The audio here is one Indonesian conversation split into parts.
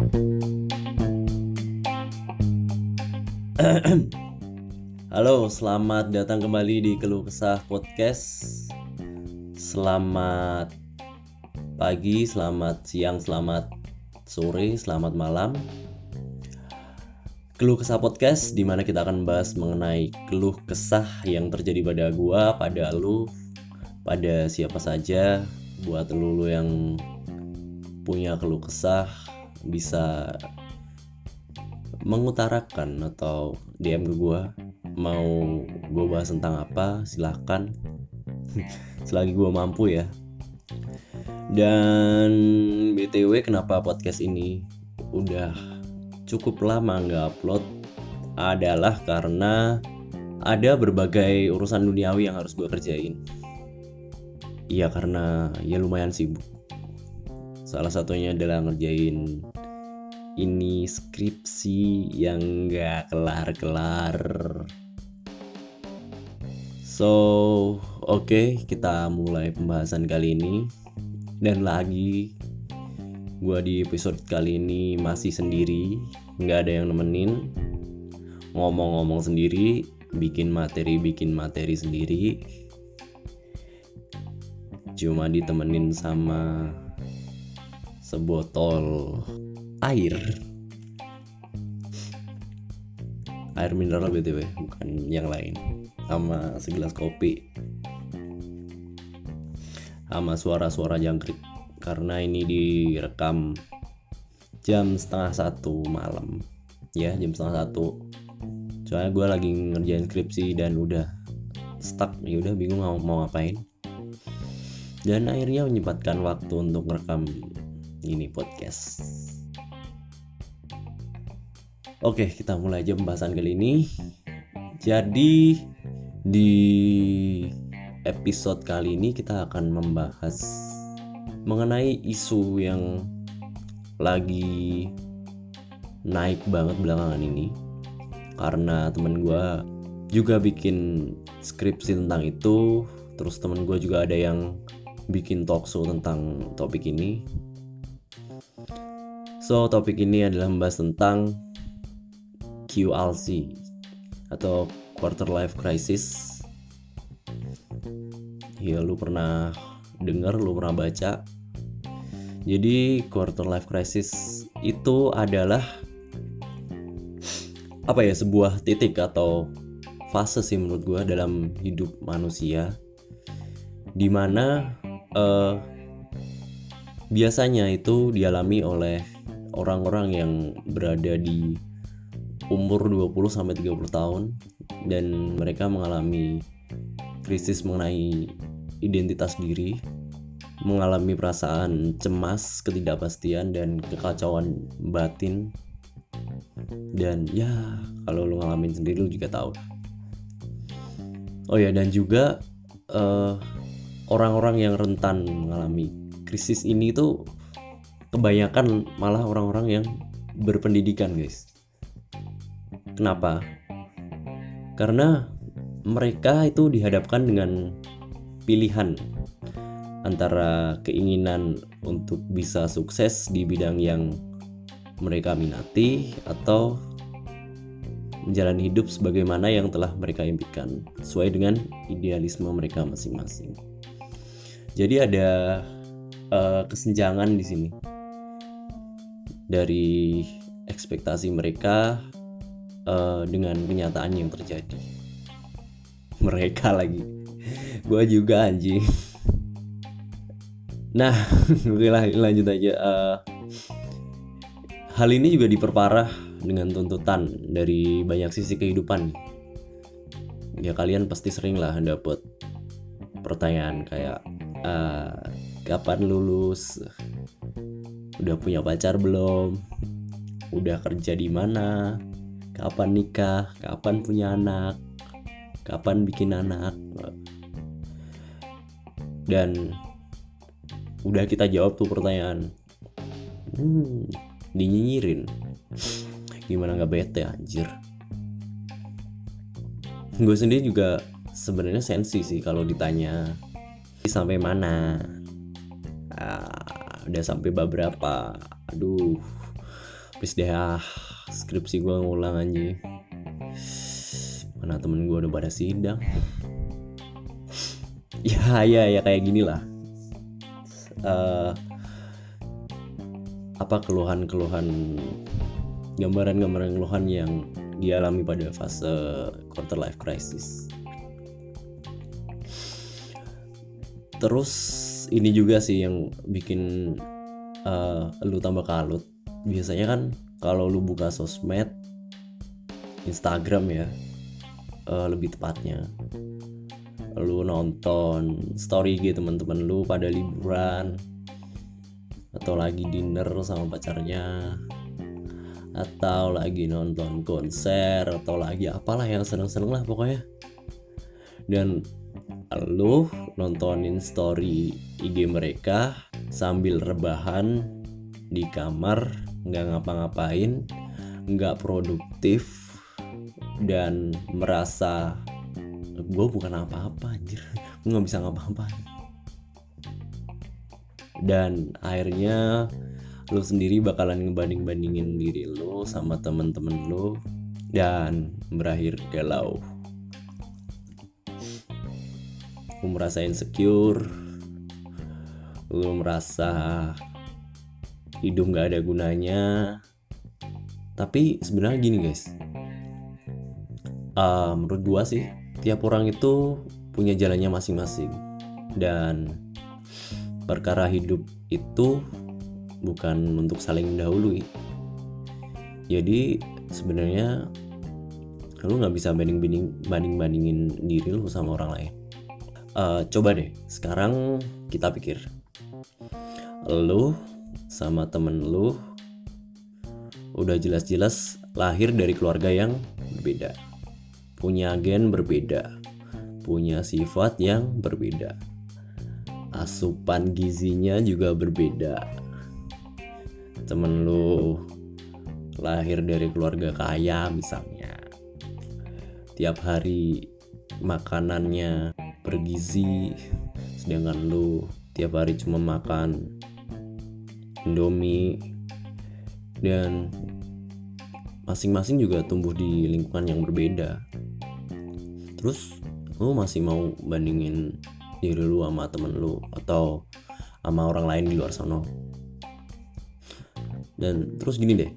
Halo, selamat datang kembali di Keluh Kesah Podcast. Selamat pagi, selamat siang, selamat sore, selamat malam. Keluh Kesah Podcast di mana kita akan bahas mengenai keluh kesah yang terjadi pada gua, pada lu, pada siapa saja, buat lu, lu yang punya keluh kesah bisa mengutarakan atau DM ke gue mau gue bahas tentang apa silahkan. Selagi gue mampu ya. Dan btw kenapa podcast ini udah cukup lama nggak upload? Adalah karena ada berbagai urusan duniawi yang harus gue kerjain. Iya karena ya lumayan sibuk salah satunya adalah ngerjain ini skripsi yang gak kelar-kelar. So, oke, okay, kita mulai pembahasan kali ini. Dan lagi, gue di episode kali ini masih sendiri, nggak ada yang nemenin. Ngomong-ngomong sendiri, bikin materi, bikin materi sendiri. Cuma ditemenin sama sebotol air. Air mineral btw bukan yang lain. Sama segelas kopi. Sama suara-suara jangkrik. Karena ini direkam jam setengah satu malam. Ya jam setengah satu. Soalnya gue lagi ngerjain skripsi dan udah stuck. Ya udah bingung mau mau ngapain. Dan akhirnya menyempatkan waktu untuk merekam ini podcast. Oke, kita mulai aja pembahasan kali ini. Jadi di episode kali ini kita akan membahas mengenai isu yang lagi naik banget belakangan ini. Karena temen gue juga bikin skripsi tentang itu terus temen gue juga ada yang bikin talkshow tentang topik ini so topik ini adalah membahas tentang QLC atau quarter life crisis. Ya lu pernah dengar lu pernah baca. Jadi quarter life crisis itu adalah apa ya sebuah titik atau fase sih menurut gue dalam hidup manusia di mana uh, biasanya itu dialami oleh orang-orang yang berada di umur 20 sampai 30 tahun dan mereka mengalami krisis mengenai identitas diri, mengalami perasaan cemas, ketidakpastian dan kekacauan batin. Dan ya, kalau lu ngalamin sendiri lu juga tahu. Oh ya, dan juga orang eh, orang-orang yang rentan mengalami krisis ini tuh kebanyakan malah orang-orang yang berpendidikan, guys Kenapa? Karena mereka itu dihadapkan dengan pilihan antara keinginan untuk bisa sukses di bidang yang mereka minati atau menjalani hidup sebagaimana yang telah mereka impikan sesuai dengan idealisme mereka masing-masing. Jadi ada uh, kesenjangan di sini. Dari ekspektasi mereka uh, dengan kenyataan yang terjadi. Mereka lagi. Gue juga anjing. Nah oke lah lanjut aja. Uh, hal ini juga diperparah dengan tuntutan dari banyak sisi kehidupan. Ya kalian pasti sering lah dapet pertanyaan kayak uh, kapan lulus udah punya pacar belum udah kerja di mana kapan nikah, kapan punya anak, kapan bikin anak. Dan udah kita jawab tuh pertanyaan. Hmm, dinyinyirin. Gimana nggak bete anjir. Gue sendiri juga sebenarnya sensi sih kalau ditanya sampai mana. Ah, udah sampai beberapa. Aduh, Please deh ah Skripsi gue ngulang anjing. Mana temen gue udah pada sidang. Ya ya ya kayak gini lah. Uh, Apa keluhan-keluhan Gambaran-gambaran keluhan yang dialami pada fase quarter life crisis. Terus ini juga sih yang bikin uh, lu tambah kalut. Biasanya kan kalau lu buka sosmed Instagram ya uh, lebih tepatnya. Lu nonton story gitu teman-teman lu pada liburan atau lagi dinner sama pacarnya atau lagi nonton konser atau lagi apalah yang seneng-seneng lah pokoknya. Dan lu nontonin story IG mereka sambil rebahan di kamar nggak ngapa-ngapain nggak produktif dan merasa gue bukan apa-apa anjir. Gue nggak bisa ngapa-ngapain. Dan akhirnya lu sendiri bakalan ngebanding-bandingin diri lu sama temen-temen lu dan berakhir galau lu merasa insecure. Lu merasa hidup nggak ada gunanya. Tapi sebenarnya gini guys. Uh, menurut gua sih tiap orang itu punya jalannya masing-masing. Dan perkara hidup itu bukan untuk saling mendahului. Jadi sebenarnya lu nggak bisa banding banding banding bandingin diri lu sama orang lain uh, coba deh sekarang kita pikir. Lu sama temen lu udah jelas-jelas lahir dari keluarga yang berbeda. Punya gen berbeda. Punya sifat yang berbeda. Asupan gizinya juga berbeda. Temen lu lahir dari keluarga kaya misalnya. Tiap hari makanannya bergizi sedangkan lu tiap hari cuma makan Indomie. Dan masing-masing juga tumbuh di lingkungan yang berbeda. Terus lu masih mau bandingin diri lu sama temen lu atau sama orang lain di luar sana dan terus gini deh.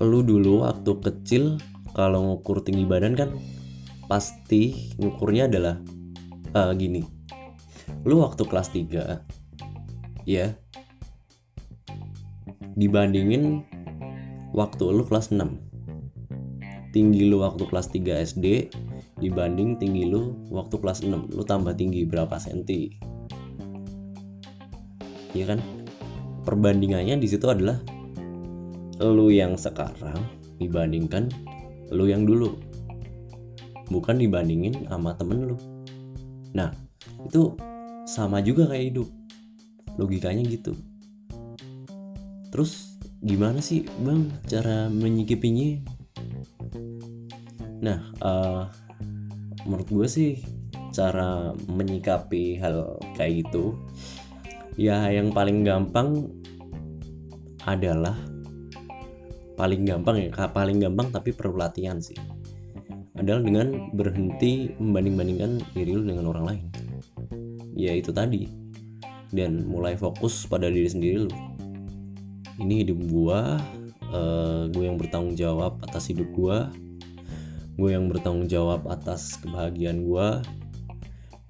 Lu dulu waktu kecil kalau ngukur tinggi badan kan pasti ngukurnya adalah uh, gini. Lu waktu kelas 3 ya dibandingin waktu lu kelas 6 tinggi lu waktu kelas 3 SD dibanding tinggi lu waktu kelas 6 lu tambah tinggi berapa senti? Ya kan? Perbandingannya di situ adalah lu yang sekarang dibandingkan lu yang dulu bukan dibandingin sama temen lu. Nah itu sama juga kayak hidup. Logikanya gitu. Terus gimana sih bang cara menyikapinya? Nah uh, menurut gue sih cara menyikapi hal kayak gitu ya yang paling gampang adalah paling gampang ya paling gampang tapi perlu latihan sih adalah dengan berhenti membanding-bandingkan diri lu dengan orang lain. Ya itu tadi. Dan mulai fokus pada diri sendiri lu. Ini hidup gua uh, gue yang bertanggung jawab atas hidup gua. Gue yang bertanggung jawab atas kebahagiaan gua.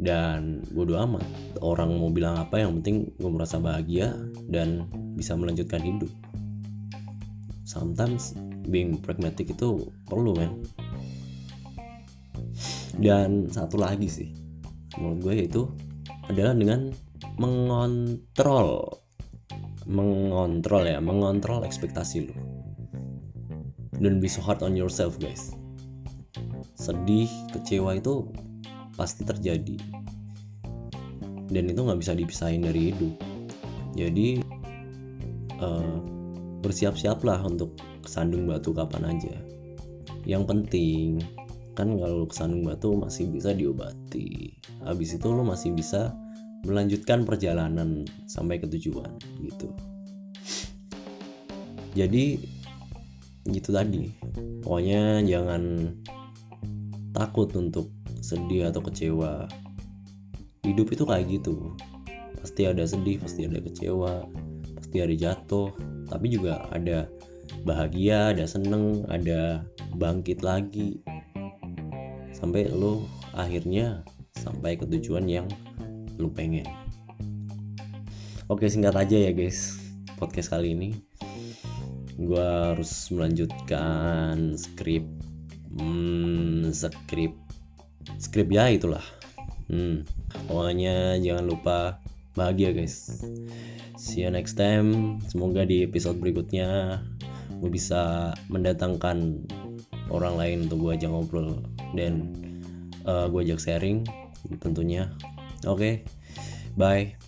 Dan bodo amat orang mau bilang apa yang penting gue merasa bahagia dan bisa melanjutkan hidup. Sometimes being pragmatic itu perlu men dan satu lagi sih menurut gue itu adalah dengan mengontrol mengontrol ya mengontrol ekspektasi lu. Don't be so hard on yourself guys. Sedih kecewa itu pasti terjadi. Dan itu nggak bisa dipisahin dari hidup. Jadi uh, bersiap-siaplah untuk kesandung batu kapan aja. Yang penting kan kalau kesandung batu masih bisa diobati. Habis itu lo masih bisa melanjutkan perjalanan sampai ke tujuan gitu. Jadi gitu tadi. Pokoknya jangan takut untuk sedih atau kecewa. Hidup itu kayak gitu. Pasti ada sedih pasti ada kecewa pasti ada jatuh tapi juga ada bahagia ada seneng ada bangkit lagi sampai lo akhirnya sampai ke tujuan yang lo pengen. Oke singkat aja ya guys podcast kali ini. Gue harus melanjutkan skrip hmm, skrip skrip ya itulah. Hmm. pokoknya jangan lupa bahagia guys. See you next time. Semoga di episode berikutnya gue bisa mendatangkan orang lain untuk gue ajak ngobrol dan uh, gue ajak sharing tentunya. Oke okay, bye